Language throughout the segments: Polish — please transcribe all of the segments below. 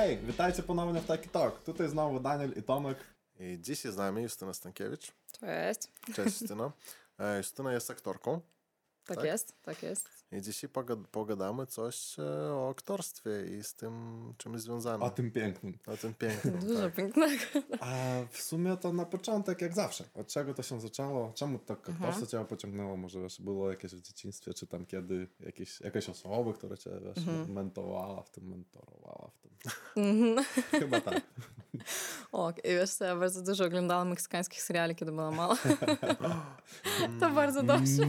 Hej, witajcie ponownie w Taki Talk. Tutaj znowu Daniel i Tomek. I dzisiaj z nami Justyna Stankiewicz. Cześć. Cześć Justyna. E, Justyna jest aktorką Tak, Tak? jest, tak jest. I dzisiaj pogad- pogadamy coś e, o aktorstwie i z tym czym jest związane. O tym pięknym. O tym pięknym. Dużo tak. pięknego. A w sumie to na początek jak zawsze. Od czego to się zaczęło? Czemu to aktorstwo cię pociągnęło? Może wiesz, było jakieś w dzieciństwie, czy tam kiedy jakieś, jakaś osoba, która cię wiesz, mentorowała w tym, mentorowała w tym. Chyba tak. O, i wiesz co, ja bardzo dużo oglądałam meksykańskich seriali, kiedy była mała. to bardzo dobrze.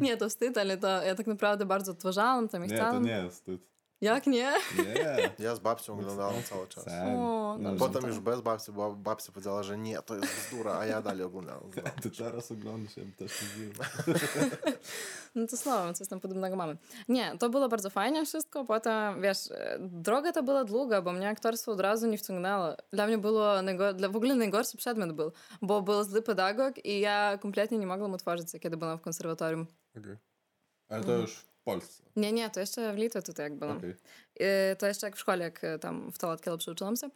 Nie, to wstyd, ale to ja tak naprawdę bardzo odtwarzałam tam i Nie, to nie jest wstyd. Jak nie? Nie. Ja z babcią oglądałem cały czas. O, No. Potem już bez babci, bo babcia powiedziała, że nie, to jest bzdura, a ja dalej oglądałem. Ty teraz oglądasz, ja bym też nie. No to słowem, coś tam podobnego mamy. Nie, to było bardzo fajnie wszystko. Potem, wiesz, e, droga to była długa, bo mnie aktorstwo od razu nie wciągnęło. Dla mnie było, dla, w ogóle najgorszy przedmiot był, bo był zły pedagog i ja kompletnie nie mogłam utworzyć się, kiedy byłam w konserwatorium. Okay. Ale to już w Polsce. Nie, nie, to jeszcze w Litwie tutaj jak byłam. Okej. Y, To jeszcze jak w szkole, jak y, tam w Talatkielu przyuczyłam się.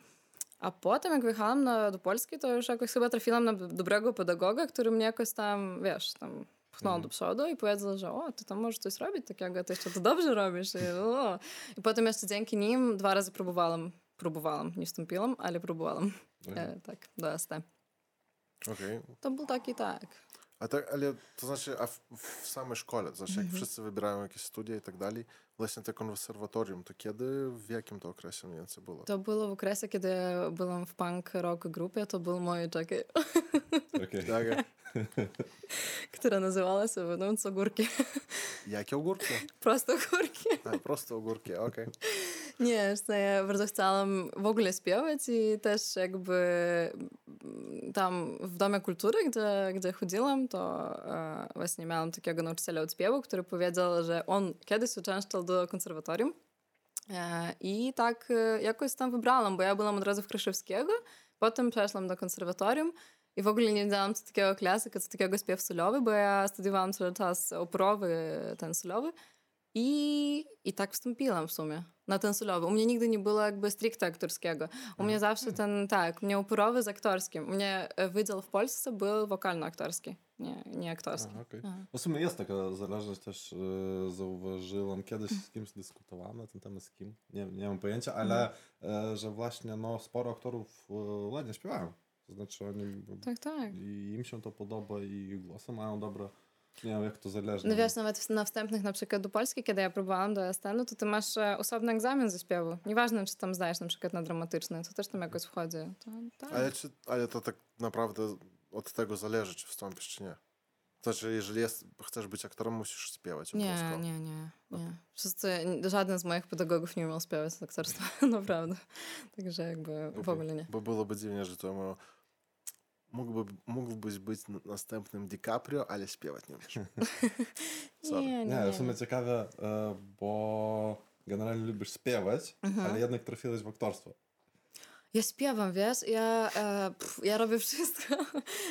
A potem, jak wyjechałam na, do Polski, to już jakoś chyba trafiłam na dobrego pedagoga, który mnie jakoś tam, wiesz, tam pchnął do przodu i powiedział, że o, ty tam możesz coś robić takiego, ty jeszcze to dobrze robisz. I, o. I potem jeszcze dzięki nim dwa razy próbowałam, próbowałam, nie wstąpiłam, ale próbowałam. E, tak, do ST. Okej. To był taki tak. A tak, ale to znaczy, a w, w samej szkole, to znaczy jak wszyscy wybierają jakieś studia i tak dalej, właśnie te konserwatorium, to kiedy, w jakim to okresie mniej więcej było? To było w okresie, kiedy byłam w punk rock grupie, to był mój, czekaj, Okej. Tak, która nazywała się Wewnątrz Ogórki. jakie ogórki? Prosto Ogórki. A, prosto ogórki, okej. Nie, ja bardzo chciałam w ogóle śpiewać i też jakby mm, tam w Domie Kultury, gdzie, gdzie chodziłam, to e, właśnie miałam takiego nauczyciela od śpiewu, który powiedział, że on kiedyś uczęszczał do konserwatorium e, i tak e, jakoś tam wybrałam, bo ja byłam od razu w Kraszewskiego, potem przeszłam do konserwatorium i w ogóle nie wiedziałam, co takiego klasyka, co takiego śpiew solowy, bo ja studiowałam cały czas operowy, ten solowy. I, I tak wstąpiłam w sumie na ten solowy. U mnie nigdy nie było jakby stricte aktorskiego. U mnie zawsze ten, tak, u mnie operowy z aktorskim. U mnie e, wydział w Polsce był wokalno-aktorski, nie, nie aktorski. Okej. No w sumie jest taka zależność też, e, zauważyłem, kiedyś z kimś dyskutowałem na ten temat, z kim, nie, nie mam pojęcia, ale e, że właśnie no, sporo aktorów e, ładnie śpiewają. To znaczy oni, Tak, tak. i im się to podoba i głosy mają dobre. Nie wiem jak to zależy. No wiesz, nawet na wstępnych na przykład do Polski, kiedy ja próbowałam do STN-u, to ty masz e, osobny egzamin ze śpiewu. Nieważne, czy tam zdajesz na przykład na dramatyczny, to też tam jakoś wchodzi. To, tak. Ale, czy, ale to tak naprawdę od tego zależy, czy wstąpisz, czy nie. To znaczy, jeżeli jest, chcesz być aktorem, musisz śpiewać Nie, obowiązkowo. nie, nie, nie. Wszyscy, żaden z moich pedagogów nie umiał śpiewać z aktorstwa, naprawdę. Także jakby w ogóle nie. Bo byłoby dziwnie, że to ma... Mógłby, mógłbyś być następnym DiCaprio, ale śpiewać nie umiesz. Nie, nie, Nie, nie. w sumie ciekawe, bo generalnie lubisz śpiewać, Mhm. ale jednak trafiłeś w aktorstwo. Ja śpiewam, wiesz, ja, e, pff, ja robię wszystko.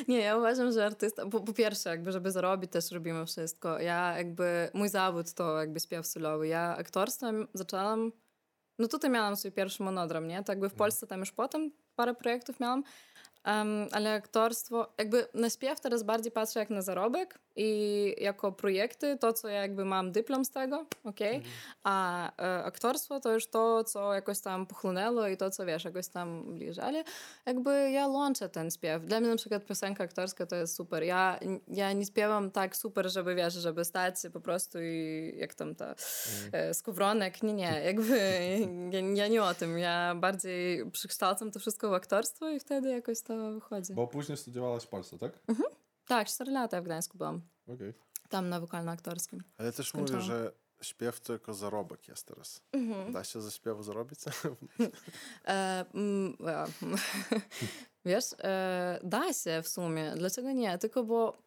Nie, ja uważam, że artysta, po, po pierwsze, jakby, żeby zarobić, też robimy wszystko. Ja jakby, mój zawód to jakby śpiew solowy. Ja aktorstwem zaczęłam, no tutaj miałam swój pierwszy monodram, nie? Tak jakby w Polsce tam już potem parę projektów miałam, Em, ale aktorstwo, jakby na śpiew teraz bardziej patrzę jak na zarobek i jako projekty, to co ja jakby mam dyplom z tego, okej, a e, aktorstwo to już to, co jakoś tam pochlunęło i to, co wiesz, jakoś tam bliżej, ale jakby ja łączę ten śpiew. Dla mnie na przykład piosenka aktorska to jest super. Ja, ja nie śpiewam tak super, żeby wiesz, żeby stać po prostu i jak tam ta e, skowronek, nie, nie, jakby ja, ja nie o tym, ja bardziej przekształcam to wszystko w aktorstwo i wtedy jakoś to wychodzi. Bo później studiowałaś w Polsce, tak? Tak, 4 lata w Gdańsku byłam. Okej. Tam na wokalno-aktorskim. Ale też Skończyłam. mówię, że śpiew to jako zarobek jest teraz. Da się ze śpiewu zarobić? E, mm, wiesz, e, da się w sumie. Dlaczego nie? Tylko bo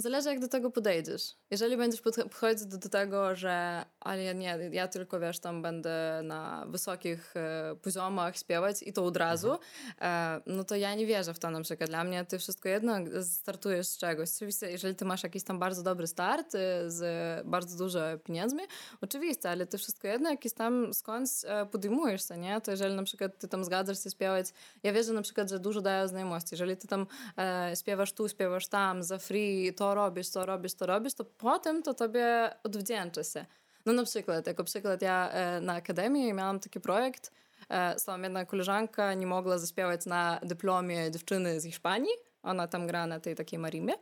Zależy, jak do tego podejdziesz. Jeżeli będziesz podchodzić do, tego, że ale ja nie, ja tylko, wiesz, tam będę na wysokich e, poziomach śpiewać i to od razu, mhm. e, no to ja nie wierzę w to na przykład. Dla mnie ty wszystko jedno startujesz z czegoś. Oczywiście, jeżeli ty masz jakiś tam bardzo dobry start e, z bardzo dużo pieniędzmi, oczywiście, ale ty wszystko jedno jakiś tam skądś e, podejmujesz się, nie? To jeżeli na przykład ty tam zgadzasz się śpiewać, ja wierzę na przykład, że dużo daje znajomości. Jeżeli ty tam e, śpiewasz tu, śpiewasz tam, za free, to robisz, to robisz, to robisz, to potem to tobie odwdzięczy się. No na przykład, jako przykład ja e, na akademii miałam taki projekt, e, sama jedna koleżanka nie mogła zaśpiewać na dyplomie dziewczyny z Hiszpanii, ona tam gra na tej takiej marimie.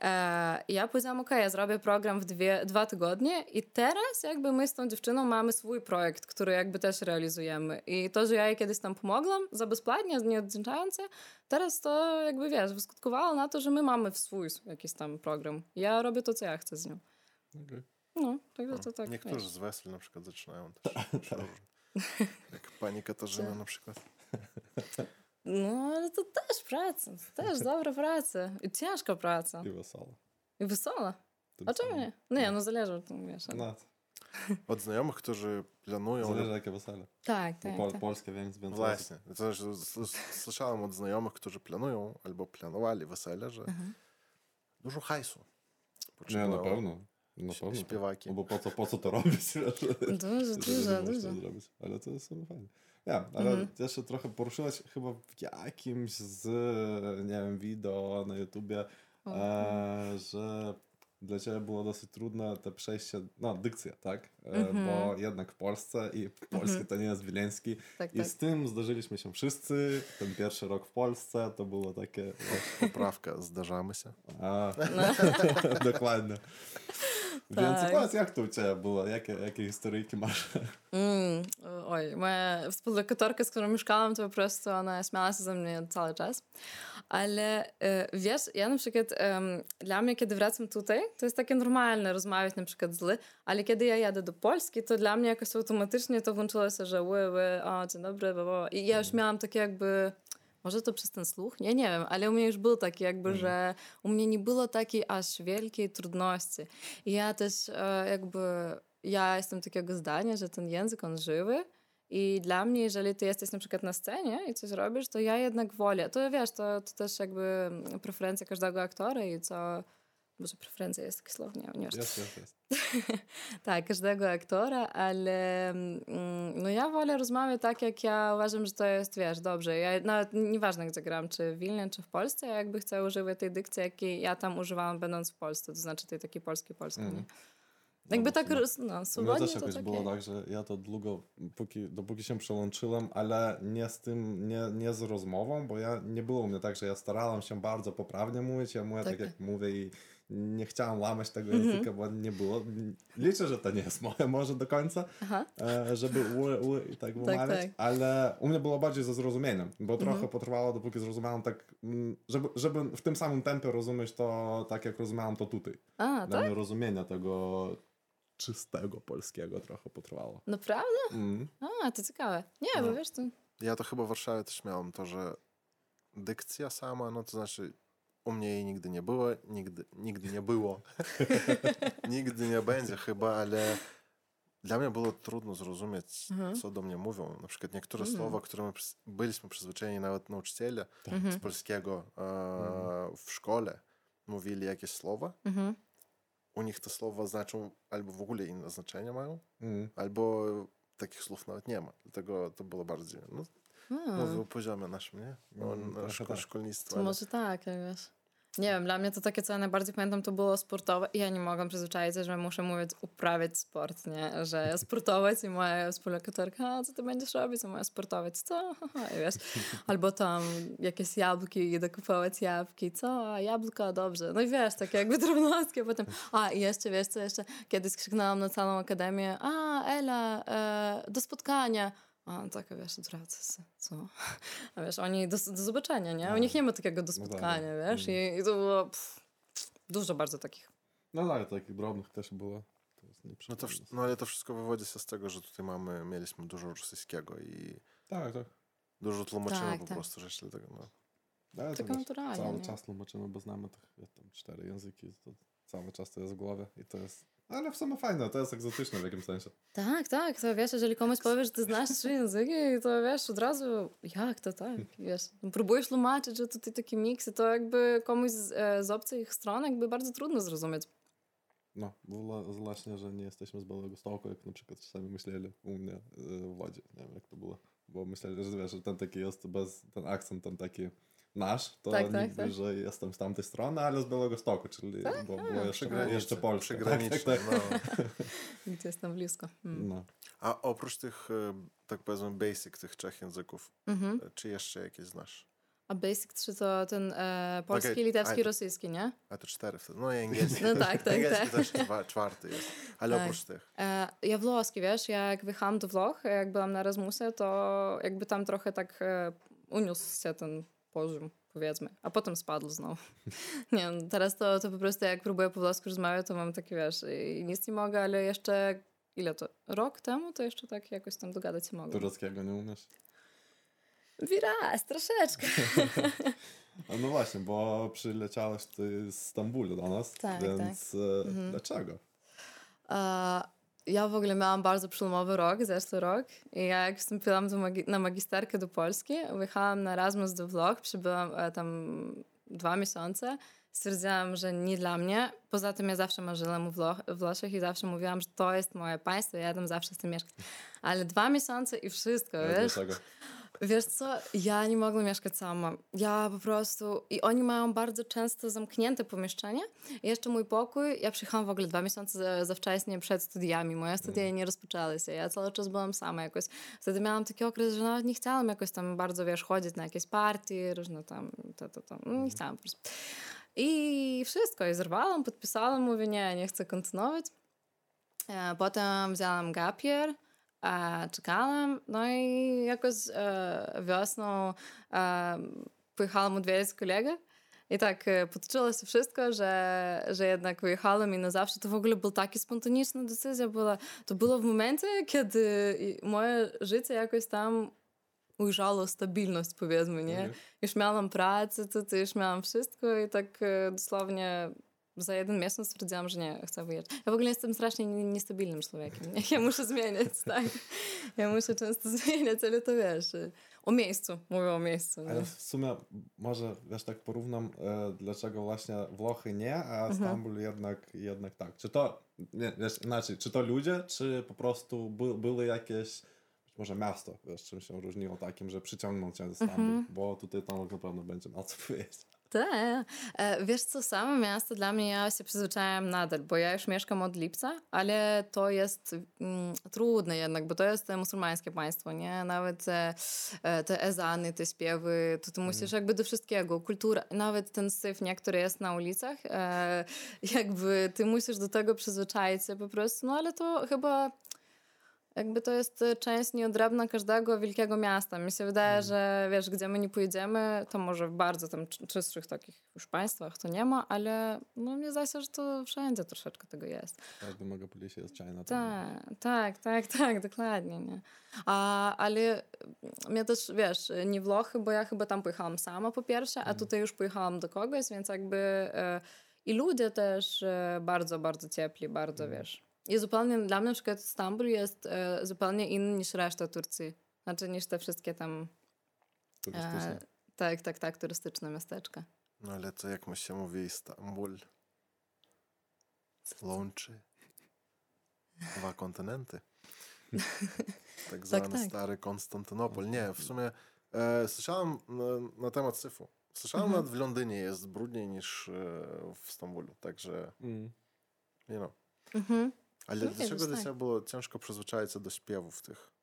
E, ja powiedziałam, ok, ja zrobię program w dwie, dwa tygodnie i teraz jakby my z tą dziewczyną mamy swój projekt, który jakby też realizujemy. I to, że ja jej kiedyś tam pomogłam za bezpłatnie, nie teraz to jakby wiesz, wyskutkowało na to, że my mamy swój jakiś tam program. Ja robię to, co ja chcę z nią. Okay. No, także to tak. Niektórzy wiesz. z wesel na przykład zaczynają też. Jak pani Katarzyna na przykład. No, ale to też praca. To też dobra praca. I ciężka praca. I wesoła. I wesoła. A czemu nie? Nie, no zależy od tego, wiesz. No. Od znajomych, którzy planują... Zależy jakie wesele. Tak, tak. Pol tak. Polskie, więc więcej. Właśnie. To słyszałem od znajomych, którzy planują albo planowali wesele, że mhm. dużo hajsu. Nie, na pewno. Na pewno. Śpiewaki. No bo po co, po co to robić? Dużo, dużo, dużo. Ale to jest fajne. Ja, ale mhm. jeszcze trochę poruszyłaś chyba w jakimś z, nie wiem, wideo na YouTubie, e, że dla ciebie było dosyć trudne te przejście, no dykcja, tak? E, mhm. Bo jednak w Polsce i polski mhm. to nie jest wileński tak, i tak. z tym zdarzyliśmy się wszyscy. Ten pierwszy rok w Polsce to było takie... Poprawka, zdarzamy się. A, no. dokładnie. Więc tak. powiedz, jak to u Ciebie było? Jakie, jakie historyjki masz? Mm, oj, moja współlokatorka, z którą mieszkałam, to po prostu ona śmiała się ze mnie cały czas. Ale e, wiesz, ja na przykład, dla mnie, kiedy wracam tutaj, to jest takie normalne rozmawiać na przykład z ale kiedy ja jadę do Polski, to dla mnie jakoś automatycznie to włączyło się, że ły, ły, o, dzień dobry, bo, bo. I ja już miałam takie jakby może to przez ten słuch? Nie, nie wiem, ale u mnie już był taki jakby, mm. że u mnie nie było takiej aż wielkiej trudności. I ja też e, jakby, ja jestem takiego zdania, że ten język, on żywy i dla mnie, jeżeli ty jesteś na przykład na scenie i coś robisz, to ja jednak wolę. To wiesz, to, to też jakby preferencja każdego aktora i co może preferencja jest takie słowo, nie, nie jest, jest, jest. tak, każdego aktora, ale mm, no ja wolę rozmawiać tak, jak ja uważam, że to jest, wiesz, dobrze. Ja, nawet nieważne, gdzie gram, czy w Wilnie, czy w Polsce, ja jakby chcę używać tej dykcji, jakiej ja tam używałam będąc w Polsce, to znaczy tej takiej polskiej polskiej, mm. nie? Jakby tak, no, swobodnie no też jakoś było tak, że ja to długo, póki, dopóki się przełączyłem, ale nie z tym, nie, nie z rozmową, bo ja, nie było u mnie tak, że ja starałem się bardzo poprawnie mówić, ja mówię tak, tak jak mówię i nie chciałam łamać tego mm -hmm. języka, bo nie było. Liczę, że to nie jest moje może do końca, Aha. E, żeby u, u, i tak wymawiać, tak, tak. ale u mnie było bardziej ze zrozumieniem, bo trochę mm -hmm. potrwało, dopóki zrozumiałem tak, mm, żeby, żeby w tym samym tempie rozumieć to tak, jak rozumiałem to tutaj. A, Dla tak? rozumienia tego czystego polskiego trochę potrwało. Naprawdę? Mm. A, to ciekawe. Nie, no. bo wiesz, to... Ja to chyba w Warszawie też miałem to, że dykcja sama, no to znaczy u mnie jej nigdy nie było, nigdy, nigdy nie było. nigdy nie będzie chyba, ale dla mnie było trudno zrozumieć, mhm. co do mnie mówią. Na przykład niektóre mhm. słowa, które my byliśmy przyzwyczajeni, nawet nauczyciele tak. z polskiego e, mhm. w szkole mówili jakieś słowa. Mhm. U nich te słowa znaczą albo w ogóle inne znaczenie mają, mhm. albo takich słów nawet nie ma. Dlatego to było bardziej... No, Hmm. Mówię o poziomie naszym, nie? No, szko tak. szkolnictwa. Ale... Może tak, jak wiesz. Nie wiem, dla mnie to takie, co ja najbardziej pamiętam, to było sportowe. I ja nie mogłam przyzwyczaić się, że muszę mówić, uprawiać sport, nie? Że sportować i moja współlokatorka, a co ty będziesz robić? A moja sportować, co? I wiesz, albo tam jakieś jabłki, idę kupować jabłki, co? Jabłka, dobrze. No i wiesz, takie jakby drobnostki, a potem, a i jeszcze, wiesz co, jeszcze kiedyś krzyknęłam na całą akademię, a Ela, e, do spotkania. A taka, wiesz, odwraca się, co? A wiesz, oni do, do zobaczenia, nie? U nich nie ma takiego do no spotkania, no wiesz? I, I, to było pff, dużo bardzo takich. No tak, takich drobnych też było. To no, to, no ale to wszystko wywodzi się z tego, że tutaj mamy, mieliśmy dużo rosyjskiego i tak, tak. dużo tłumaczenia tak, po tak. prostu rzeczy, dlatego no. Ale to Tylko wiesz, naturalnie, Cały nie? czas tłumaczymy, bo znamy tych tam cztery języki, to cały czas to jest w głowie i to jest... Ale w sumie fajne, to jest egzotyczne w jakimś sensie. Tak, tak, to wiesz, jeżeli komuś powiesz, że ty znasz trzy języki, to wiesz, od razu, jak to tak, wiesz, próbujesz tłumaczyć, że tutaj taki miks to jakby komuś z, e, z obcych stron jakby bardzo trudno zrozumieć. No, właśnie, że nie jesteśmy z Białego Stoku, jak na przykład czasami myśleli u mnie e, w Ładzie, nie wiem jak to było, bo myśleli, że wiesz, że ten taki jest bez, ten akcent ten taki nasz, to Tak, tak, tak. że jestem z tamtej strony, ale z Białego Stoku, czyli bo, było jeszcze, jeszcze Polska. Przygraniczne, Tak, tak, no. Gdzie jest tam blisko. tak. Mm. No. A oprócz tych, e, tak powiedzmy, basic tych trzech języków, Mhm. e, czy jeszcze jakieś znasz? A Basic 3 to ten e, polski, Okej, litewski, a- rosyjski, nie? A to cztery wtedy. No i angielski. No tak, tak, angielski tak. też czwa, czwarty jest. Ale Tak. oprócz tych. E, ja włoski, wiesz, ja jak wyjechałam do Włoch, jak byłam na Erasmusie, to jakby tam trochę tak e, uniósł się ten poziom, powiedzmy, a potem spadł znowu. nie, no, teraz to, to po prostu jak próbuję po włosku rozmawiać, to mam takie, wiesz, i nic nie mogę, ale jeszcze, ile to, rok temu, to jeszcze tak jakoś tam dogadać się mogę. Tureckiego nie umiesz? Wiraz, troszeczkę. No właśnie, bo przyleciałeś ty z Stambulu do nas, Tak, więc e, dlaczego? E, ja w ogóle miałam bardzo przełomowy rok, zeszły rok. I ja jak wstąpiłam magi- na magisterkę do Polski, wyjechałam na Erasmus do Włoch, przybyłam e, tam dwa miesiące. Stwierdziłam, że nie dla mnie. Poza tym ja zawsze marzyłam o Włoch- Włoszech i zawsze mówiłam, że to jest moje państwo, ja tam zawsze chcę mieszkać. Ale dwa miesiące i wszystko, Ale wiesz? Wiesz co, ja nie mogłam mieszkać sama. Ja po prostu... I oni mają bardzo często zamknięte pomieszczenie. Jeszcze mój pokój, ja przyjechałam w ogóle dwa miesiące za, za wcześnie przed studiami. Moje studia nie rozpoczęły się. Ja cały czas byłam sama jakoś. Wtedy miałam taki okres, że nawet nie chciałam jakoś tam bardzo, wiesz, chodzić na jakieś partie, różne tam, to, to, to. No, nie chciałam po prostu. I wszystko. I zerwałam, podpisałam, mówię, nie, nie chcę kontynuować. E, Potem wzięłam e, e, e. I tak e, potoczyło się wszystko, że, że jednak wyjechałam i na zawsze. To w ogóle była taka spontaniczna decyzja. Była. To było w momencie, kiedy i moje życie jakoś tam ujrzało stabilność, powiedzmy, nie? Mhm. Już miałam pracę, to, to już miałam wszystko i tak e, dosłownie za jeden miesiąc stwierdziłam, że nie, chcę wyjeżdżać. Ja w ogóle jestem strasznie nie- niestabilnym człowiekiem. Nie? Ja muszę zmieniać, tak. Ja muszę często zmieniać, ale to wiesz, e, o miejscu, mówię o miejscu. Nie? Ale w sumie może, wiesz, tak porównam, e, dlaczego właśnie Włochy nie, a Mhm. Stambul jednak, jednak tak. Czy to, nie, wiesz, inaczej, czy to ludzie, czy po prostu by, były jakieś, może miasto, wiesz, czym się różniło takim, że przyciągnął cię ze Stambul, Mhm. bo tutaj tam na pewno będzie na co powiedzieć. Tak. E, Wiesz co, samo miasto dla mnie, ja się przyzwyczaiłam nadal, bo ja już mieszkam od lipca, ale to jest mm, trudne jednak, bo to jest e, muzułmańskie państwo, nie? Nawet e, te ezany, te śpiewy, to ty musisz jakby do wszystkiego, kultura, nawet ten syf, nie, który jest na ulicach, jakby ty musisz do tego przyzwyczaić się po prostu, no ale to chyba jakby to jest e, część nieodrębna każdego wielkiego miasta. Mi się wydaje, że wiesz, gdzie my nie pojedziemy, to może w bardzo tam czy- czystszych takich już państwach to nie ma, ale no mnie zdaje się, że to wszędzie troszeczkę tego jest. Każdy Megapolisie jest China. Tak, tak, tak, tak, dokładnie, nie. A, ale mnie też, wiesz, nie Włochy, bo ja chyba tam pojechałam sama po pierwsze, a tutaj już pojechałam do kogoś, więc jakby e, i ludzie też e, bardzo, bardzo ciepli, bardzo, wiesz. I zupełnie dla mnie na przykład Stambuł jest e, zupełnie inny niż reszta Turcji. Znaczy niż te wszystkie tam, Turystyczne. e, tak, tak, tak, turystyczne miasteczka. No ale to jak mu się mówi Stambul łączy dwa kontynenty. Tak zwany tak. stary Konstantynopol. Nie, w sumie e, słyszałem na, na temat syfu. Słyszałem Mhm. nawet w Londynie jest brudniej niż e, w Stambulu, także Mm. you know. Mhm. Ale No nie, dlaczego wiesz, dla tak. było ciężko przyzwyczaić się do śpiewów tych?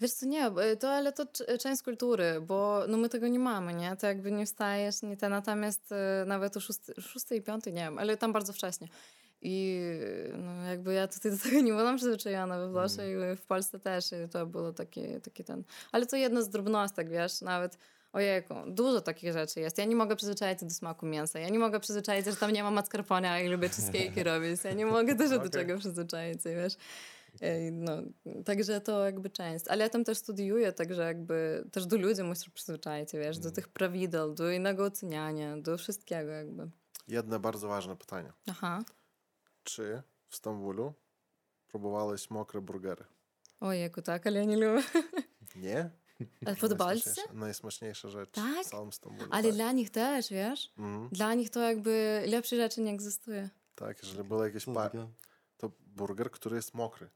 Wiesz co, nie, bo to, ale to część kultury, bo no my tego nie mamy, nie? To jakby nie wstajesz, nie te, natomiast e, nawet o szósty, szósty i piąty, nie wiem, ale tam bardzo wcześnie. I no, jakby ja tutaj do tego nie byłam przyzwyczajona we Włoszech i w Polsce też i to było taki, taki ten... Ale to jedno z drobnostek, wiesz, nawet ojejku, dużo takich rzeczy jest. Ja nie mogę przyzwyczaić się do smaku mięsa. Ja nie mogę przyzwyczaić się, że tam nie ma mascarpone, a ja lubię cheesecake'i robić. Ja nie mogę też do Okej. czego przyzwyczaić się, wiesz. No, także to jakby część. Ale ja tam też studiuję, także jakby też do ludzi musisz przyzwyczaić, wiesz, do tych prawidel, do innego oceniania, do wszystkiego jakby. Jedno bardzo ważne pytanie. Aha. Czy w Stambulu próbowałeś mokre burgery? Ojejku, tak, ale ja nie lubię. Nie? Ci się? Najsmaczniejsza- Najsmaczniejsza rzecz Tak? w całym Stambule. Ale tak. dla nich też, wiesz? Mhm, Dla nich to jakby lepszej rzeczy nie egzystuje. tak, jeżeli było jakieś Co pa... takiego? to burger, który jest mokry.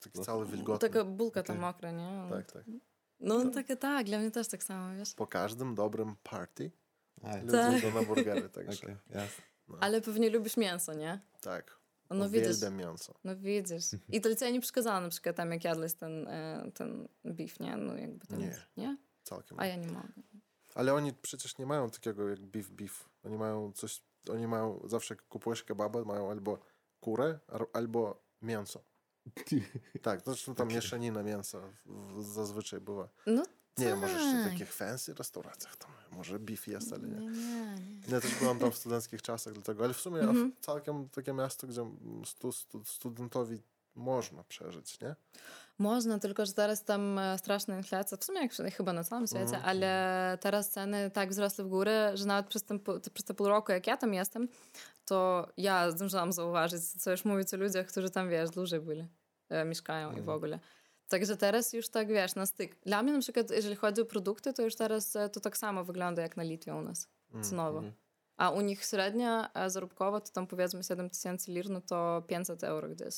Taki cały wilgotny. Taka bulka tam Okej. mokra, nie? Tak, tak. No takie tak, dla mnie też tak samo, wiesz? Po każdym dobrym party ludzie Tak. idą na burgery, także Okej, jasne. Ale pewnie lubisz mięso, nie? tak. No widzisz, mięso. no widzisz. I to ci nie przeszkadzało na przykład tam jak jadłeś ten, e, ten beef, nie? No jakby ten... Nie. Nie? Całkiem. A ja nie mogę. Ale oni przecież nie mają takiego jak beef beef. Oni mają coś, oni mają, zawsze jak kupujesz kebaba, mają albo kurę, albo mięso. Tak, zresztą tam mieszanina mięsa zazwyczaj bywa. No Nie, może jeszcze w tak. takich fancy restauracjach tam może beef jest, ale Nie, nie. nie, nie. Ja też byłam tam w studenckich czasach, dlatego, ale w sumie Mhm. całkiem takie miasto, gdzie stu, stu, studentowi można przeżyć, nie? Można, tylko że teraz tam e, straszna inflacja, w sumie jak chyba na całym świecie, Mhm. ale teraz ceny tak wzrosły w górę, że nawet przez, ten, przez te pół roku, jak ja tam jestem, to ja zdążyłam zauważyć, co już mówić o ludziach, którzy tam, wiesz, dłużej byli, e, mieszkają i w ogóle. Także teraz już tak, wiesz, na styk. Dla mnie na przykład, jeżeli chodzi o produkty, to już teraz e, to tak samo wygląda jak na Litwie u nas, cenowo. A u nich średnia e, zarobkowa to tam powiedzmy 7 tysięcy lir, no to 500 euro gdzieś.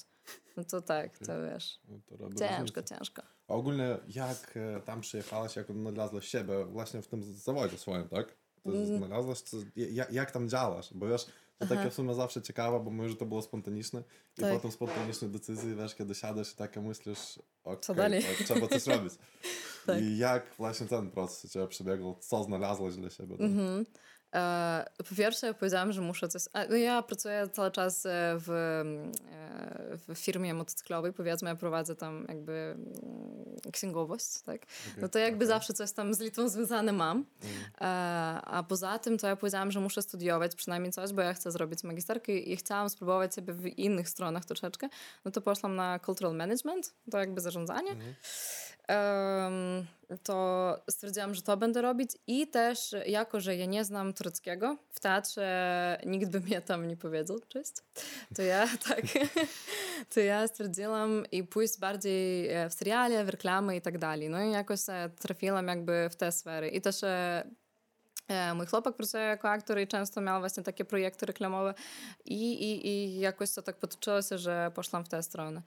No to tak, to wiesz, No to ciężko, różnicę. ciężko. A ogólnie jak e, tam przyjechałaś, jak odnalazłaś siebie właśnie w tym zawodzie swoim, tak? To Mm. znalazłaś, co, jak, jak tam działasz? Bo wiesz, to takie w sumie zawsze ciekawe, bo mówisz, że to było spontaniczne i Tak. potem spontaniczne decyzje, wiesz, kiedy siadasz i takie myślisz, okej, Co dalej? to trzeba coś robić. Tak. I jak właśnie ten proces Ciebie przebiegł? Co znalazłaś dla siebie? Mhm. E, po pierwsze, ja powiedziałam, że muszę coś. No ja pracuję cały czas e, w, e, w firmie motocyklowej, powiedzmy, ja prowadzę tam jakby mm, księgowość, tak? No to jakby zawsze coś tam z Litwą związane mam. E, a poza tym, to ja powiedziałam, że muszę studiować przynajmniej coś, bo ja chcę zrobić magisterkę i chciałam spróbować siebie w innych stronach troszeczkę. No to poszłam na cultural management, to jakby zarządzanie. Em, to stwierdziłam, że to będę robić i też jako, że ja nie znam tureckiego, w teatrze nikt by mnie tam nie powiedział, cześć, to ja tak, to ja stwierdziłam i pójść bardziej e, w seriale, w reklamy i tak dalej. No i jakoś e, trafiłam jakby w te sfery i też e, Mój chłopak pracuje jako aktor i często miał właśnie takie projekty reklamowe i, i, i jakoś to tak potoczyło się, że poszłam w tę stronę.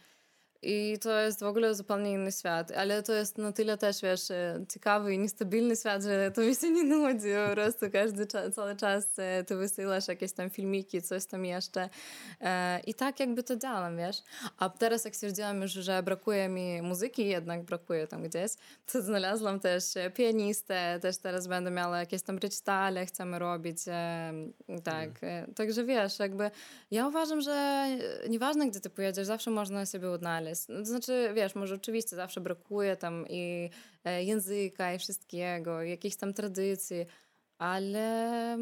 I to jest w ogóle zupełnie inny świat, ale to jest na tyle też, wiesz, e, ciekawy i niestabilny świat, że to mi się nie nudzi po prostu każdy cały czas e, ty wysyłasz jakieś tam filmiki, coś tam jeszcze e, i tak jakby to działam, wiesz. A teraz jak stwierdziłam już, że brakuje mi muzyki, jednak brakuje tam gdzieś, to znalazłam też pianistę, też teraz będę miała jakieś tam recitale, chcemy robić, tak. Także wiesz, jakby ja uważam, że nieważne gdzie ty pojedziesz, zawsze można siebie odnaleźć. No, to znaczy, wiesz, może oczywiście zawsze brakuje tam i e, języka i wszystkiego, i jakichś tam tradycji, ale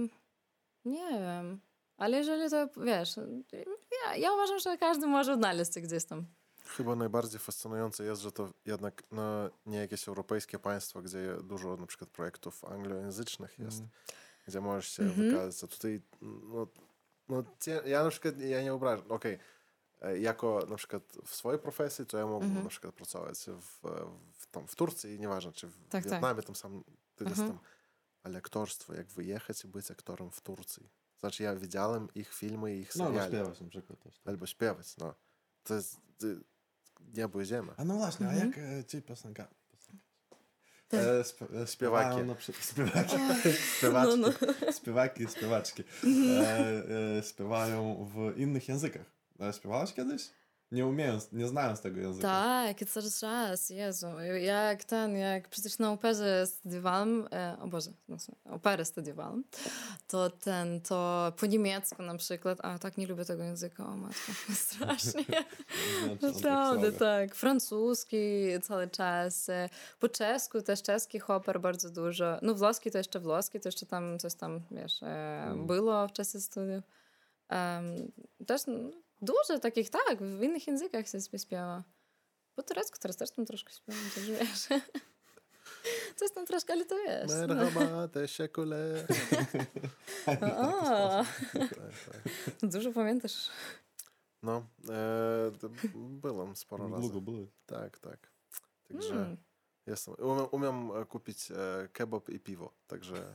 nie wiem. Ale jeżeli to, wiesz, ja, ja uważam, że każdy może odnaleźć się gdzieś tam. Chyba najbardziej fascynujące jest, że to jednak no, nie jakieś europejskie państwo, gdzie dużo na przykład projektów anglojęzycznych jest, gdzie możesz się Mhm. wykazać. A tutaj, no, no, ja na przykład, ja nie obrażam, okej, e, jako na przykład w swojej profesji, to ja mógłbym Mhm. na przykład pracować w, w, tam, w Turcji, nieważne, czy w Tak, tak. Wietnamie, tam sam ty Mhm. jestem. Ale aktorstwo, jak wyjechać i być aktorem w Turcji. Znaczy ja widziałem ich filmy i ich No, seriale. śpiewasz na przykład też. tak. Albo śpiewać, no. To jest niebo i ziemia. A no właśnie, Mhm. a jak e, ci piosenka... piosenka. Tak. E, sp, e, śpiewają na przy- Śpiewaki. Śpiewaczki. No, Śpiewaki i śpiewaczki. E, e, śpiewają w innych językach. E, śpiewałaś kiedyś? Nie umiejąc, nie znając tego języka. Tak, coraz raz, Jezu. Jak ten, jak przecież na operze studiowałam, e, o Boże, no, sumie, operę studiowałam, to ten, to po niemiecku na przykład, a tak nie lubię tego języka, o matko, strasznie. Znaczy, tak Naprawdę, tak. Francuski cały czas. e, Po czesku też czeskich oper bardzo dużo. No włoski to jeszcze włoski, to jeszcze tam coś tam, wiesz, e, było w czasie studiów. Em, też no, dużo takich, tak, w innych językach się sobie śpiewa. Po turecku teraz też tam troszkę śpiewam, też wiesz. Coś tam troszkę, ale to wiesz. No. Merhaba, teşekkürler. O, Tak, tak. dużo pamiętasz. No, e, byłem sporo razy. Długo były. Tak, tak. Także Mm. jestem. Umiem, umiem e, kupić e, kebab i piwo, także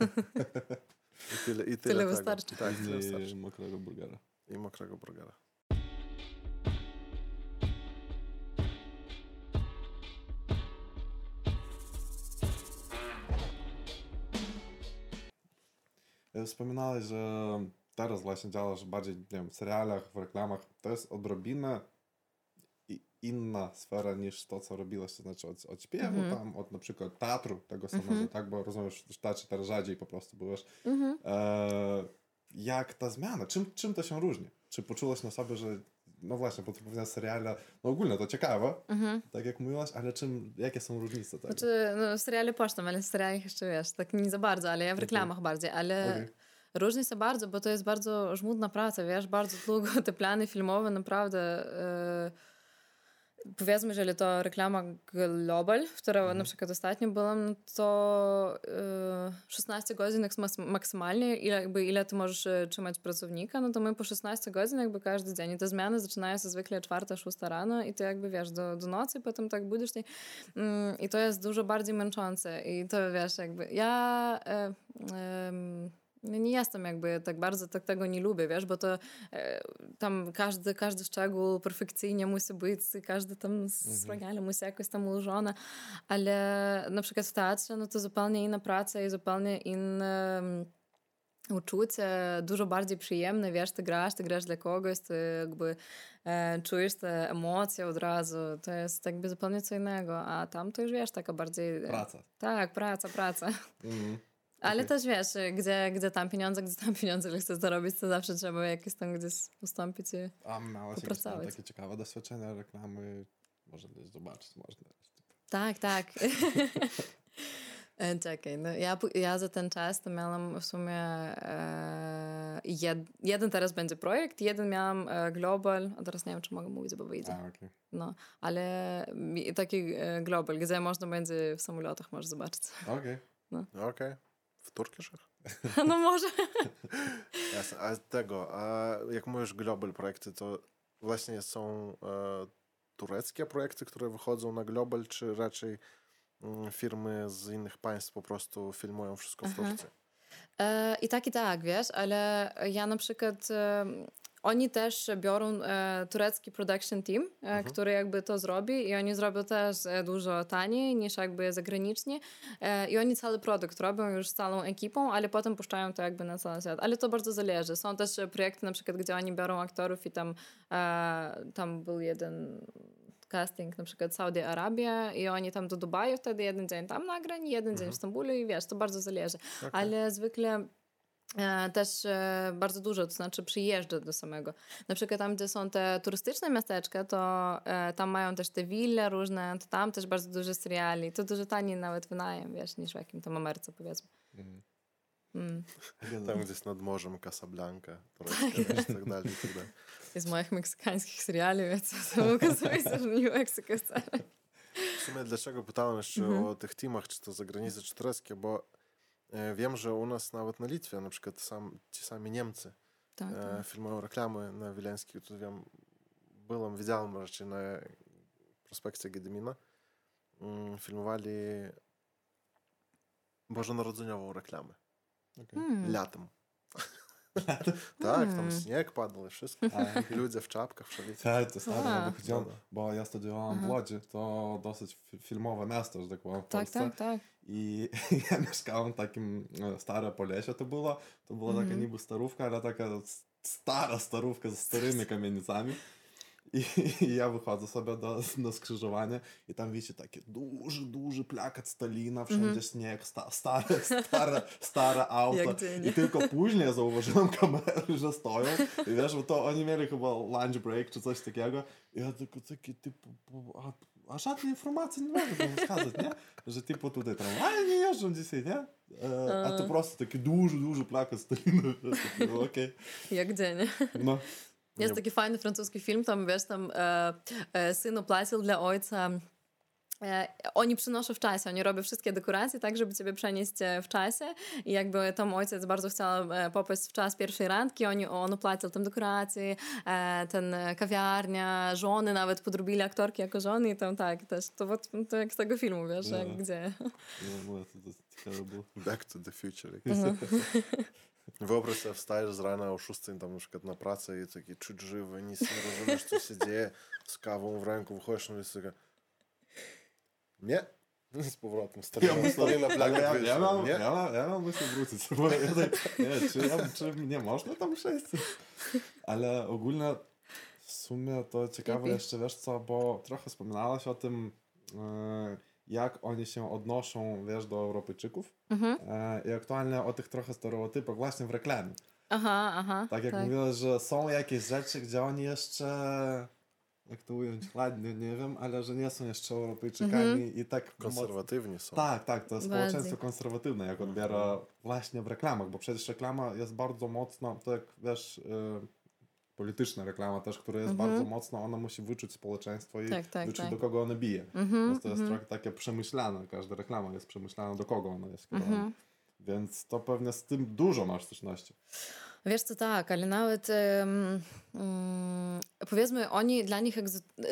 i tyle, i tyle, Tyle wystarczy. Tak, tyle I wystarczy. mokrego burgera. I mokrego burgera. Wspominałeś, że teraz właśnie działasz bardziej nie wiem, w serialach, w reklamach. To jest odrobinę inna sfera niż to, co robiłaś, to znaczy od, od śpiewu, Mhm. tam, od na przykład teatru tego samego, Mhm. tak? Bo rozumiem, że w teatrze teraz rzadziej po prostu byłeś. Mhm. E, jak ta zmiana? Czym, czym to się różni? Czy poczułaś na sobie, że no właśnie, bo to powiedziałeś seriale, no ogólnie to ciekawe, Mhm. tak jak mówiłaś, ale czym, jakie są różnice tego? Znaczy, no, seriale pocztam, ale w serialach jeszcze wiesz, tak nie za bardzo, ale ja w Okej. reklamach bardziej, ale Okej. różni się bardzo, bo to jest bardzo żmudna praca, wiesz, bardzo długo te plany filmowe naprawdę e, powiedzmy, że to reklama Global, w której na przykład ostatnio byłam, no to e, 16 godzin jak mas- maksymalnie, ile, jakby, ile ty możesz e, trzymać pracownika, no to my po 16 godzin jakby każdy dzień. I te zmiany zaczynają się zwykle 4-6 rano i ty jakby wiesz, do, do nocy potem tak budzisz się. Mm, I to jest dużo bardziej męczące. I to wiesz, jakby ja no nie jestem jakby tak bardzo, tak tego nie lubię, wiesz, bo to e, tam każdy, każdy szczegół perfekcyjnie musi być, każdy tam strogiale musi jakoś tam ułożone, ale na przykład w teatrze, no to zupełnie inna praca i zupełnie inne mm, uczucie, dużo bardziej przyjemne, wiesz, ty grasz, ty grasz dla kogoś, ty jakby e, czujesz te emocje od razu, to jest jakby zupełnie co innego, a tam to już wiesz, taka bardziej... e, Praca. Tak, praca, praca. Mhm. Ale Okej. też wiesz, gdzie, gdzie tam pieniądze, gdzie tam pieniądze, że chcesz zarobić, to zawsze trzeba jakieś tam gdzieś ustąpić i... A miałaś jakieś tam Popracować. takie ciekawe doświadczenia, reklamy? Może gdzieś zobaczyć można. Tak, tak. E, Czekaj, no ja, ja za ten czas to miałam w sumie e, jed, jeden teraz będzie projekt, jeden miałam e, Global, a teraz nie wiem, czy mogę mówić, bo wyjdzie. A, okej. No, ale taki e, Global, gdzie można będzie w samolotach możesz zobaczyć. Okej. Okej. W Turkiszach? No może. Jasne. A tego, a jak mówisz Global projekty, to właśnie są e, tureckie projekty, które wychodzą na Global, czy raczej mm, firmy z innych państw po prostu filmują wszystko w Aha. Turcji? E, I tak, i tak, wiesz, ale ja na przykład oni też biorą e, turecki production team, e, który jakby to zrobi i oni zrobią też e, dużo taniej niż jakby zagranicznie e, i oni cały produkt robią już z całą ekipą, ale potem puszczają to jakby na cały świat. Ale to bardzo zależy. Są też projekty na przykład, gdzie oni biorą aktorów i tam, e, tam był jeden casting na przykład Saudi Arabia i oni tam do Dubaju wtedy jeden dzień tam nagrań, jeden dzień w Stambule i wiesz, to bardzo zależy. Ale zwykle też e, bardzo dużo, to znaczy przyjeżdża do samego. Na przykład tam, gdzie są te turystyczne miasteczka, to e, tam mają też te wille różne, to tam też bardzo dużo seriali. To dużo taniej nawet wynajem, wiesz, niż w jakim tam Ameryce powiedzmy. Mhm. Mm. Tam gdzieś nad morzem, Casablanca, tureckie, wiesz, i tak dalej, tak dalej. Z moich meksykańskich seriali, więc to okazuje się, że nie Meksyka wcale. W sumie dlaczego pytałem jeszcze Mhm. o tych teamach, czy to zagraniczne, czy tureckie, bo e, wiem, że u nas nawet na Litwie na przykład sam, ci sami Niemcy Tak, e, tak. filmują reklamy na Wileńskiej. Tu wiem, byłem, widziałem raczej na prospekcie Gedymina. Mm, filmowali bożonarodzeniową reklamę. Okej. Hmm. Latem. tak, tam Hmm. śnieg padł i wszystko. I ludzie w czapkach wszędzie. Tak, to stary, ja wychodziłem, No, bo ja studiowałem w. Łodzi, to dosyć fi- filmowe miasto, że tak powiem, w Tak, Polsce. tak, tak. I ja mieszkałem w takim e, stare Polesie to było. To była taka Mhm. niby starówka, ale taka stara starówka ze starymi kamienicami. I, I, ja wychodzę sobie do, na skrzyżowanie i tam wiecie taki duży, duży plakat Stalina, wszędzie mm -hmm. śnieg, sta, stare, stare, stare auto. I tylko później zauważyłem kamery, że stoją i wiesz, bo to oni mieli chyba lunch break czy coś takiego i ja tylko taki typu, a, a żadnej informacji nie mogę wskazać, nie? Że typu tutaj tramwaje nie jeżdżą dzisiaj, nie? E, a to prosto taki duży, duży plakat Stalina. No, okay. Jak dzień. No. Jest taki fajny francuski film, tam wiesz, tam e, e, syn opłacił dla ojca oni przynoszą w czasie, oni robią wszystkie dekoracje tak, żeby ciebie przenieść w czasie i jakby tam ojciec bardzo chciał popaść w czas pierwszej randki, oni, on opłacił tam dekoracje, ten kawiarnia, żony nawet podrobili aktorki jako żony i tam tak, też to, to jak z tego filmu, wiesz, no. gdzie... No, no, to, to ciekawe było. Back to the future. No. Wyobraź sobie, wstajesz z rana o 6 tam na przykład na pracę i taki czuć żywy, nic nie rozumiesz, co się dzieje, z kawą w ręku wychodzisz na ulicę nie. Z powrotem. Stoi, ja stoi na planie. Ja, ja, mam, ja, mam, ja mam myśl wrócić. Bo ja tak, nie, czy, ja, czy nie można tam przejść? Ale ogólnie w sumie to ciekawe jeszcze, wiesz co, bo trochę wspominałaś o tym, e, jak oni się odnoszą, wiesz, do Europejczyków mhm. E, i aktualnie o tych trochę stereotypach właśnie w reklamie. Aha, aha. Tak jak tak. mówiłaś, że są jakieś rzeczy, gdzie oni jeszcze jak to ująć ładnie, nie wiem, ale że nie są jeszcze Europejczykami mm-hmm. i tak... Konserwatywni są. Tak, tak, to społeczeństwo konserwatywne, jak odbiera mm-hmm. właśnie w reklamach, bo przecież reklama jest bardzo mocno, to jak wiesz, yy, polityczna reklama też, która jest mm-hmm. bardzo mocno, ona musi wyczuć społeczeństwo i tak, tak, wyczuć tak. do kogo one bije. Mm-hmm, Więc to jest mm-hmm. trochę takie przemyślane, każda reklama jest przemyślana do kogo ona jest skierowana. Mm-hmm. Więc to pewnie z tym dużo masz styczności. Wiesz co, tak, ale nawet um, powiedzmy oni, dla nich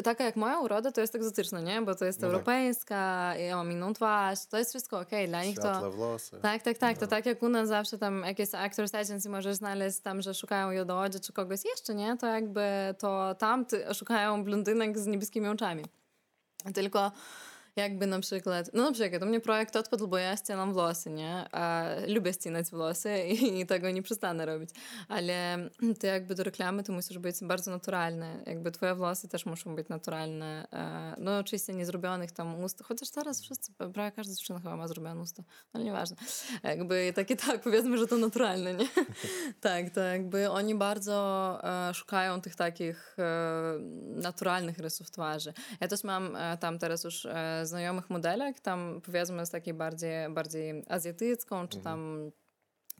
taka jak moja uroda to jest egzotyczna, nie? Bo to jest no europejska, tak. ja mam inną twarz, to jest wszystko okej, okay. dla nich to... włosy. Tak, tak, tak, no. to tak jak u nas zawsze tam jakieś actors agency możesz znaleźć tam, że szukają jodołodzi czy kogoś jeszcze, nie? To jakby to tam szukają blondynek z niebieskimi oczami. Tylko jakby na przykład, no na przykład u mnie projekt odpadł, bo ja ścianam włosy, nie? A lubię ścinać włosy i, i tego nie przestanę robić. Ale ty jakby do reklamy to musisz być bardzo naturalny. Jakby twoje włosy też muszą być naturalne. No oczywiście nie zrobionych tam ust, chociaż teraz wszyscy, prawie każda dziewczyna chyba ma zrobione usta, ale nieważne. Jakby takie tak, powiedzmy, że to naturalne, nie? tak, to jakby oni bardzo e, szukają tych takich e, naturalnych rysów twarzy. Ja też mam e, tam teraz już znajomych modelek, tam powiedzmy z takiej bardziej, bardziej azjatycką, czy mhm. tam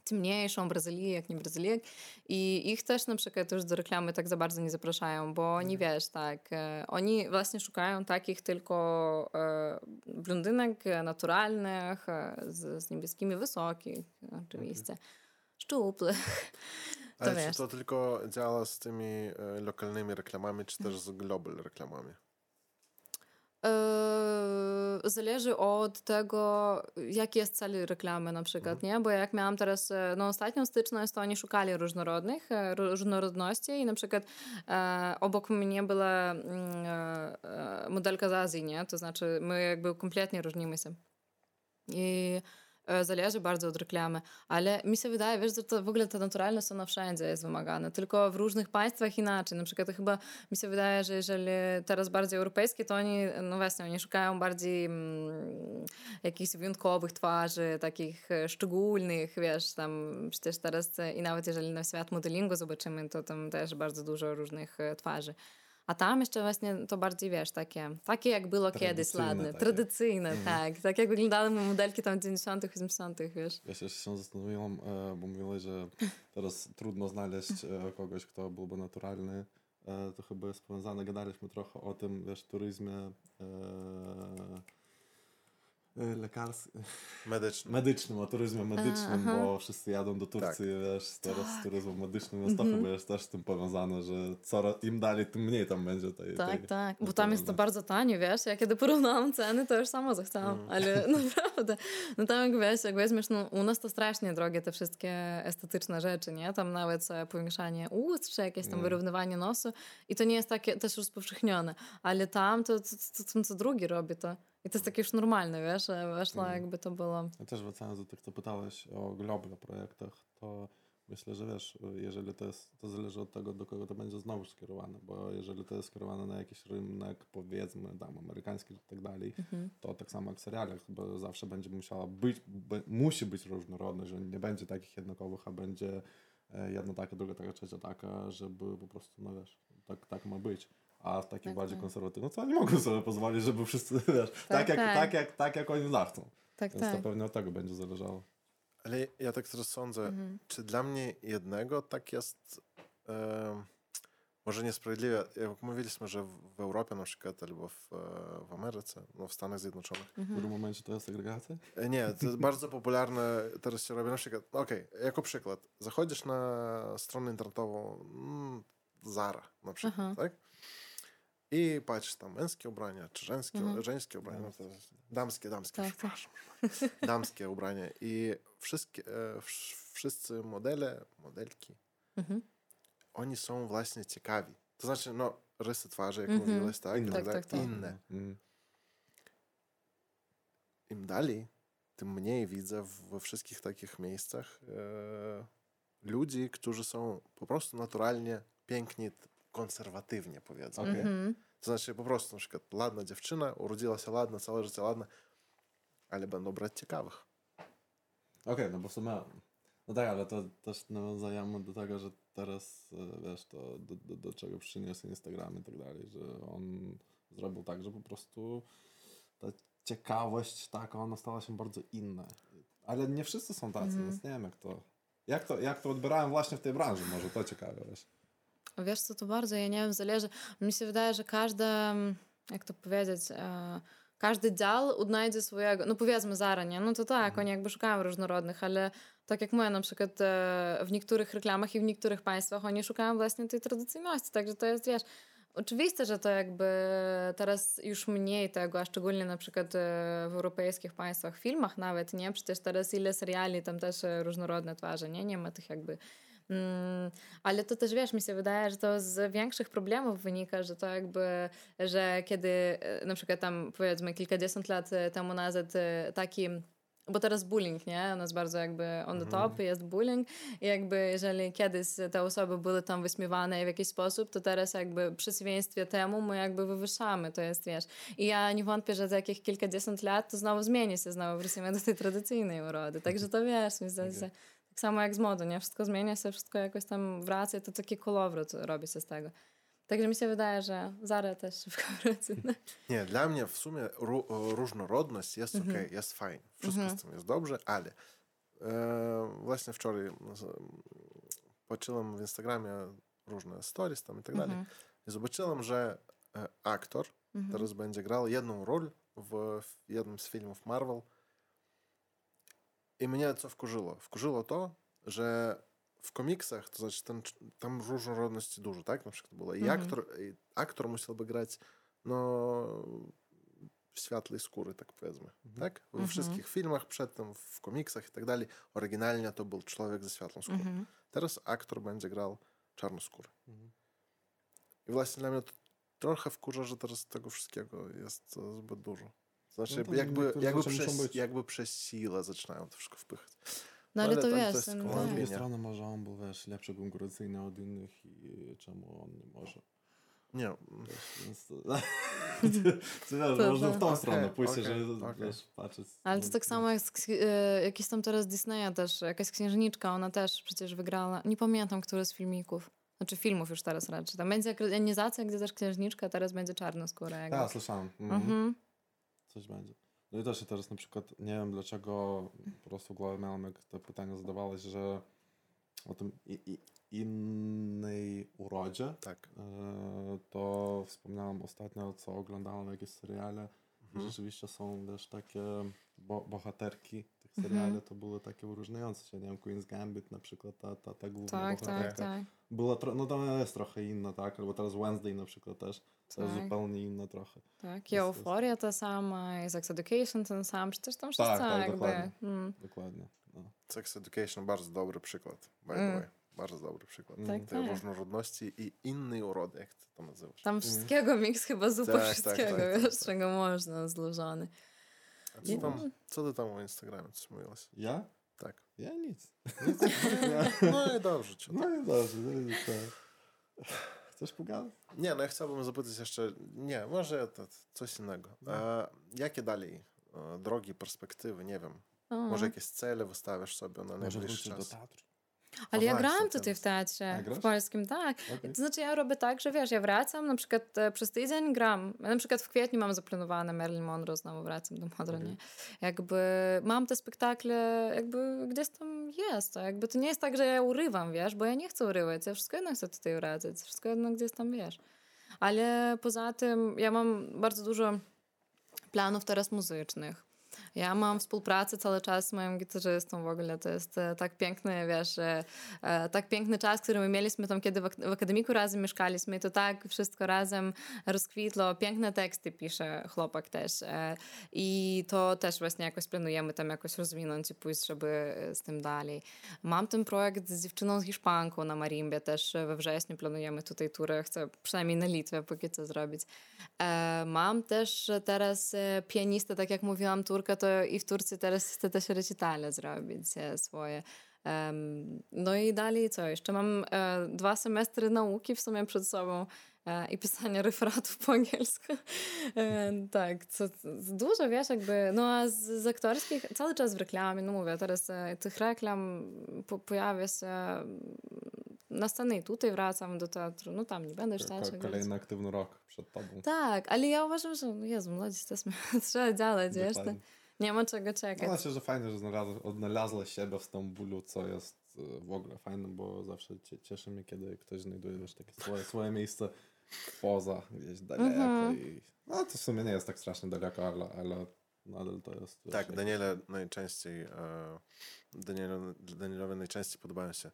ciemniejszą, Brazylijek, nie Brazylijek i ich też na przykład już do reklamy tak za bardzo nie zapraszają, bo oni mhm. wiesz, tak, e, oni właśnie szukają takich tylko e, blondynek naturalnych, e, z, z niebieskimi wysokich, oczywiście, mhm. szczupłych. To Ale wiesz. czy to tylko działa z tymi lokalnymi reklamami, czy też z global reklamami? Yy, zależy od tego, jaki jest cel reklamy na przykład, mhm. nie? Bo jak miałam teraz e, no, ostatnią styczność, to oni szukali różnorodnych, e, różnorodności i na przykład e, obok mnie była mm, e, modelka z Azji, nie? To znaczy my jakby kompletnie różnimy się. I E, zależy bardzo od reklamy, ale mi się wydaje, wiesz, że to w ogóle ta naturalność ona wszędzie jest wymagana, tylko w różnych państwach inaczej. Na przykład to chyba mi się wydaje, że jeżeli teraz bardziej europejskie, to oni, no właśnie, oni szukają bardziej mm, jakichś wyjątkowych twarzy, takich e, szczególnych, wiesz, tam przecież teraz i nawet jeżeli na świat modelingu zobaczymy, to tam też bardzo dużo różnych e, twarzy. A tam jeszcze właśnie to bardziej, wiesz, takie, takie jak było kiedyś, ładne, takie. tradycyjne, mm. tak. Tak jak wyglądały modelki tam 90 80 wiesz. Ja się, się zastanowiłam, e, bo mówiłeś, że teraz trudno znaleźć e, kogoś, kto byłby naturalny. E, to chyba jest powiązane, gadaliśmy trochę o tym, wiesz, turyzmie lekarskim, medycznym. medycznym, o turyzmie medycznym, Aha. bo wszyscy jadą do Turcji, tak. wiesz, teraz tak. z turyzmem medycznym, więc mm -hmm. to chyba jest też z tym powiązane, że coraz im dalej, tym mniej tam będzie tej Tak, tej, tak, bo tam jest to bardzo tanie, wiesz, ja kiedy porównałam ceny, to już samo zechciałam, mm. ale naprawdę, no tam jak wiesz, jak weźmiesz, no u nas to strasznie drogie te wszystkie estetyczne rzeczy, nie, tam nawet powiększanie ust, czy jakieś tam mm. wyrównywanie nosu i to nie jest takie też rozpowszechnione, ale tam to, to, to, to co drugi robi to i to jest takie już normalne, wiesz, weszło mm. jakby to było... Ja też wracając do tych, co pytałeś o global projektach, to myślę, że wiesz, jeżeli to jest, to zależy od tego, do kogo to będzie znowu skierowane, bo jeżeli to jest skierowane na jakiś rynek, powiedzmy, tam amerykański i tak dalej, mhm. to tak samo jak w serialach, bo zawsze będzie musiała być, musi być różnorodność, że nie będzie takich jednakowych, a będzie e, jedna taka, druga taka, trzecia taka, żeby po prostu, no wiesz, tak, tak ma być a w takich tak, bardziej tak. konserwatywnych, no co nie mogą sobie pozwolić, żeby wszyscy, wiesz, tak, tak, jak, tak. tak, jak, tak jak oni zachcą. Tak, Więc tak. to pewnie od tego będzie zależało. Ale ja tak teraz sądzę, mhm. czy dla mnie jednego tak jest, e, może niesprawiedliwie, jak mówiliśmy, że w Europie na przykład albo w, e, w Ameryce, no w Stanach Zjednoczonych. W którym momencie to jest segregacja? E, Nie, to jest bardzo popularne teraz się robi na przykład, okej, jako przykład, zachodzisz na stronę internetową mm, Zara na przykład, Aha. tak? I patrzysz tam męskie ubrania, czy żeńskie, Mhm. żeńskie ubrania, no to damskie, damskie, Tak, tak. przepraszam. damskie ubrania i wszystkie, e, wsz- wszyscy modele, modelki, Mhm. oni są właśnie ciekawi. To znaczy, no, rysy twarzy, jak Mhm. mówiłeś, tak? Inne. i Tak, tak, tak. Inne. Im dalej, tym mniej widzę we wszystkich takich miejscach e, ludzi, którzy są po prostu naturalnie piękni, konserwatywnie powiedzmy. Okej. Mhm. To znaczy po prostu na przykład ładna dziewczyna, urodziła się ładna, całe życie ładna, ale będą brać ciekawych. Okej, no bo w sumie... No tak, ale to też nawiązujemy do tego, że teraz, e, wiesz, to do, do, do czego przyniósł Instagram i tak dalej, że on zrobił tak, że po prostu ta ciekawość taka, ona stała się bardzo inna. Ale nie wszyscy są tacy, Mhm. więc nie wiem jak to... Jak to, jak to odbierałem właśnie w tej branży, może to ciekawe, wiesz. Wiesz co, to bardzo, ja nie wiem, zależy. Mi się wydaje, że każda, mm, jak to powiedzieć, e, każdy dział odnajdzie swojego, no powiedzmy Zara, nie? No to tak, oni jakby szukają różnorodnych, ale tak jak my na przykład e, w niektórych reklamach i w niektórych państwach oni szukają właśnie tej tradycyjności, także to jest, wiesz, Oczywiste, że to jakby teraz już mniej tego, a szczególnie na przykład e, w europejskich państwach, filmach nawet, nie? Przecież teraz ile seriali, tam też różnorodne twarze, nie? Nie ma tych jakby... Mm, ale to też, wiesz, mi się wydaje, że to z większych problemów wynika, że to jakby, że kiedy e, na przykład tam powiedzmy kilkadziesiąt lat e, temu nazad e, taki bo teraz bullying, nie? U nas bardzo jakby on the top jest bullying i jakby jeżeli kiedyś te osoby były tam wyśmiewane w jakiś sposób, to teraz jakby w przeciwieństwie temu my jakby wywyższamy, to jest, wiesz. I ja nie wątpię, że za jakieś kilkadziesiąt lat to znowu zmieni się, znowu wrócimy do tej tradycyjnej urody. Także to wiesz, mi zdaje się, tak samo jak z modą, nie? Wszystko zmienia się, wszystko jakoś tam wraca i to taki kolowrót robi się z tego. Także mi się wydaje, że Zara też szybko wróci. no. Nie, dla mnie w sumie ró- różnorodność jest okej, jest fajnie. Wszystko z tym jest dobrze, ale e, właśnie wczoraj patrzyłem w Instagramie różne stories tam i tak dalej i zobaczyłem, że e, aktor teraz będzie grał jedną rolę w jednym z filmów Marvel i mnie co wkurzyło? Wkurzyło to, że w komiksach, to znaczy ten, tam różnorodności dużo, tak? Na przykład było. I Mhm. aktor, i aktor musiałby grać no, światlej skóry, tak powiedzmy. Tak? We Mhm. wszystkich filmach przedtem, w komiksach i tak dalej, oryginalnie to był człowiek ze światlą skórą. Mhm. Teraz aktor będzie grał czarnoskóry. I właśnie dla mnie to trochę wkurza, że teraz tego wszystkiego jest e, zbyt dużo. Znaczy, No jakby, jakby, przez, jakby przez siłę zaczynają to wszystko wpychać. No ale Ale to wiesz, jest no, Ale z drugiej strony może on był, wiesz, lepszy konkurencyjny od innych i czemu on nie może. Nie, Więc to, to, wiesz, To- można w tą Okej, stronę pójść, okej, że okej. wiesz, patrzeć. Ale to tak samo jak z, e, jakiś tam teraz Disneya też, jakaś księżniczka, ona też przecież wygrała, nie pamiętam, który z filmików. Znaczy filmów już teraz raczej. Tam będzie ekranizacja, gdzie też księżniczka, teraz będzie czarnoskóra. Jakby. Tak, słyszałem. Mhm. Mhm. Coś będzie. No i też się teraz na przykład, nie wiem dlaczego po prostu w głowie miałem, jak to pytanie zadawałeś, że o tym i, i, innej urodzie, tak. e, to wspomniałem ostatnio, co oglądałem jakieś seriale. Mhm. Rzeczywiście są też takie bo, bohaterki tych Mhm. seriali, to były takie wyróżniające się. Nie wiem, Queen's Gambit na przykład, ta, ta, ta główna Tak, tak, bohaterka. tak. Była tro- no to jest trochę inna, tak? Albo teraz Wednesday na przykład też. To jest Tak. zupełnie inna trochę. Tak, i Euforia ta sama, i Sex Education ten sam, przecież tam wszyscy Tak, tak, jakby... dokładnie. Mm, Dokładnie. No. Sex Education bardzo dobry przykład, by the Mm. way. Bardzo dobry przykład. Tak, Tej tak. różnorodności i innej urody, jak ty to nazywasz. Tam wszystkiego, miks chyba zupa Tak, tak, wszystkiego, tak, tak, wiesz, tak. czego można, złożony. A co, tam, co ty tam o Instagramie coś mówiłaś? Ja? Tak. Ja nic. No i dobrze. Cię. No i dobrze. No i to... Chcesz pogadać? Nie, no ja chciałbym zapytać jeszcze, nie, może to, coś innego. E, jakie dalej e, drogi, perspektywy, nie wiem. O, Może jakieś cele wystawiasz sobie na najbliższy wrócić do czas? teatru. Ale ja właśnie, grałam tutaj teraz. w teatrze, A, w polskim, tak. Okej. To znaczy ja robię tak, że wiesz, ja wracam, na przykład e, przez tydzień gram. Ja na przykład w kwietniu mam zaplanowane Marilyn Monroe, znowu wracam do Modro, nie? Jakby mam te spektakle, jakby gdzieś tam jest. To jakby to nie jest tak, że ja urywam, wiesz, bo ja nie chcę urywać, ja wszystko jedno chcę tutaj wracać, wszystko jedno gdzieś tam, wiesz. Ale poza tym ja mam bardzo dużo planów teraz muzycznych. Ja mam współpracę cały czas z moim gitarzystą w ogóle. To jest e, tak piękny, wiesz, e, e, tak piękny czas, który my mieliśmy tam, kiedy w, ak- w akademiku razem mieszkaliśmy to tak wszystko razem rozkwitło. Piękne teksty pisze chłopak też. I to też właśnie jakoś planujemy tam jakoś rozwinąć i pójść, żeby z tym dalej. Mam ten projekt z dziewczyną z Hiszpanką na Marimbie też we wrześniu planujemy tutaj turę. Chcę przynajmniej na Litwę póki co zrobić. Mam też teraz pianistę, tak jak mówiłam, Turka, to i w Turcji teraz chcę też recitale zrobić e, swoje. No i dalej co? Jeszcze mam e, dwa semestry nauki w sumie przed sobą e, i pisania referatów po angielsku. Tak, co, dużo wiesz, jakby, no a z, z aktorskich cały czas w reklamie, no mówię, teraz tych reklam po, pojawia się na scenę i tutaj wracam do teatru, no tam nie będę już Ko- starszy. więc- Kolejny aktywny rok przed tobą. tak, ale ja uważam, że no Jezu, młodzi jesteśmy, trzeba działać, wiesz, to Dokładnie. Nie ma czego czekać. No, myślę, że fajnie, że znalazła, odnalazła siebie w Stambulu, co jest e, w ogóle fajne, bo zawsze cie, cieszy mnie, kiedy ktoś znajduje wiesz, takie swoje, swoje miejsce poza, gdzieś daleko. Mhm. I, no to w sumie nie jest tak strasznie daleko, ale, ale nadal to jest... Tak, Daniele najczęściej, e, Danielu, Danielowi najczęściej podobają się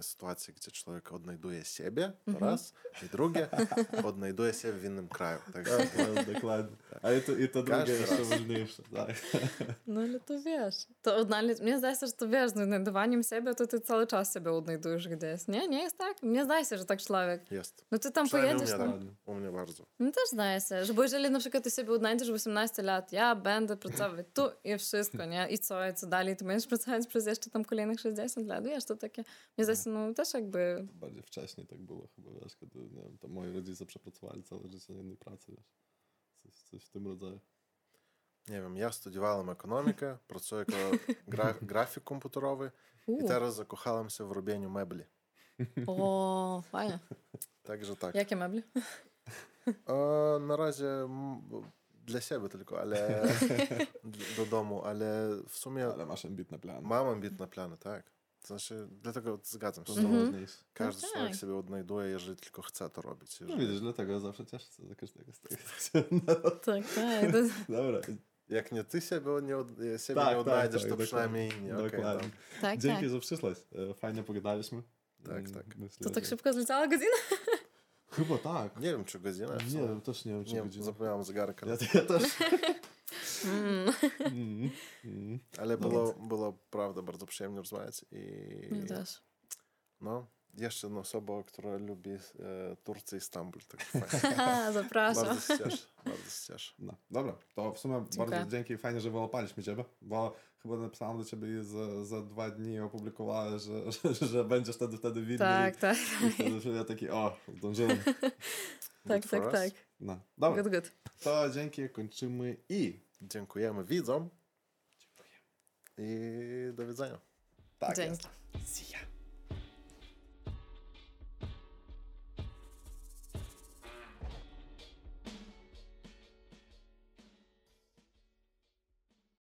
sytuacje, gdzie człowiek odnajduje siebie, to Mhm. raz, i drugie, odnajduje się w innym kraju. Także Tak, no, dokładnie. I to, i to drugie jeszcze ważniejsze, tak. No ale to wiesz, to odnaleźć, mnie zdaje się, że to wiesz, z odnajdywaniem siebie, to ty cały czas siebie odnajdujesz gdzieś, nie? Nie jest tak? Mnie zdaje się, że tak człowiek. jest. No ty tam Przynajmniej u pojedziesz, mnie, tak. u mnie bardzo. no też zdaje się, że bo jeżeli na przykład ty sobie odnajdziesz w 18 lat, ja będę pracować tu i wszystko, nie? I co, i co dalej, ty będziesz pracować przez jeszcze tam kolejnych 60 lat, wiesz, to takie, mnie zdaje się, no też jakby, Bardziej wcześniej tak było chyba, wiesz, kiedy, nie wiem, to moi rodzice przepracowali całe życie na jednej pracy, wiesz. Coś, coś w tym rodzaju. Nie wiem, ja studiowałem ekonomikę, pracuję jako gra, grafik komputerowy i u, teraz zakochałem się w robieniu mebli. o, fajnie. Także tak. Jakie mebli? E, na razie dla siebie tylko, ale do domu, ale w sumie Ale masz ambitne plany. mam ambitne plany, tak. To znaczy, dlatego zgadzam się. To. Mhm. ważniejsze. Każdy No człowiek tak. sobie odnajduje, jeżeli tylko chce to robić. No Jeżeli, widzisz, dlatego ja zawsze cieszę się za każdego z tego. No, Tak, tak. To, dobra, jak nie ty siebie nie, od, siebie Tak, nie tak, odnajdziesz, tak, to dokładnie. przynajmniej inni. dokładnie. tam. tak, Dzięki, tak. że przyszłaś. E, Fajnie pogadaliśmy. Tak, Mm, tak. Myślę, To tak że- szybko zleciała godzina? Chyba tak. Nie wiem, czy godzina. Nie wiem, też nie wiem, czy nie godzina. zapomniałem zegarka. Ja, ja też. Mm. Mm, mm. Ale No było, było prawda bardzo przyjemnie rozmawiać i Mi też. no, jeszcze jedna osoba, która lubi e, Turcję i Stambul. Tak zapraszam. bardzo się cieszę. Bardzo się cieszę. No, dobra, to w sumie Dziękuję. bardzo dzięki, fajnie, że wyłapaliśmy Ciebie, bo chyba napisałem do Ciebie i za, za dwa dni opublikowałem, że, że, że będziesz wtedy, wtedy widny. Tak, tak. I wtedy ja taki, o, zdążyłem. Tak, tak, us. tak. No, dobra, Good, good. to dzięki, kończymy i Dziękujemy widzom. I do widzenia. tak Dzięki. jest. See ya.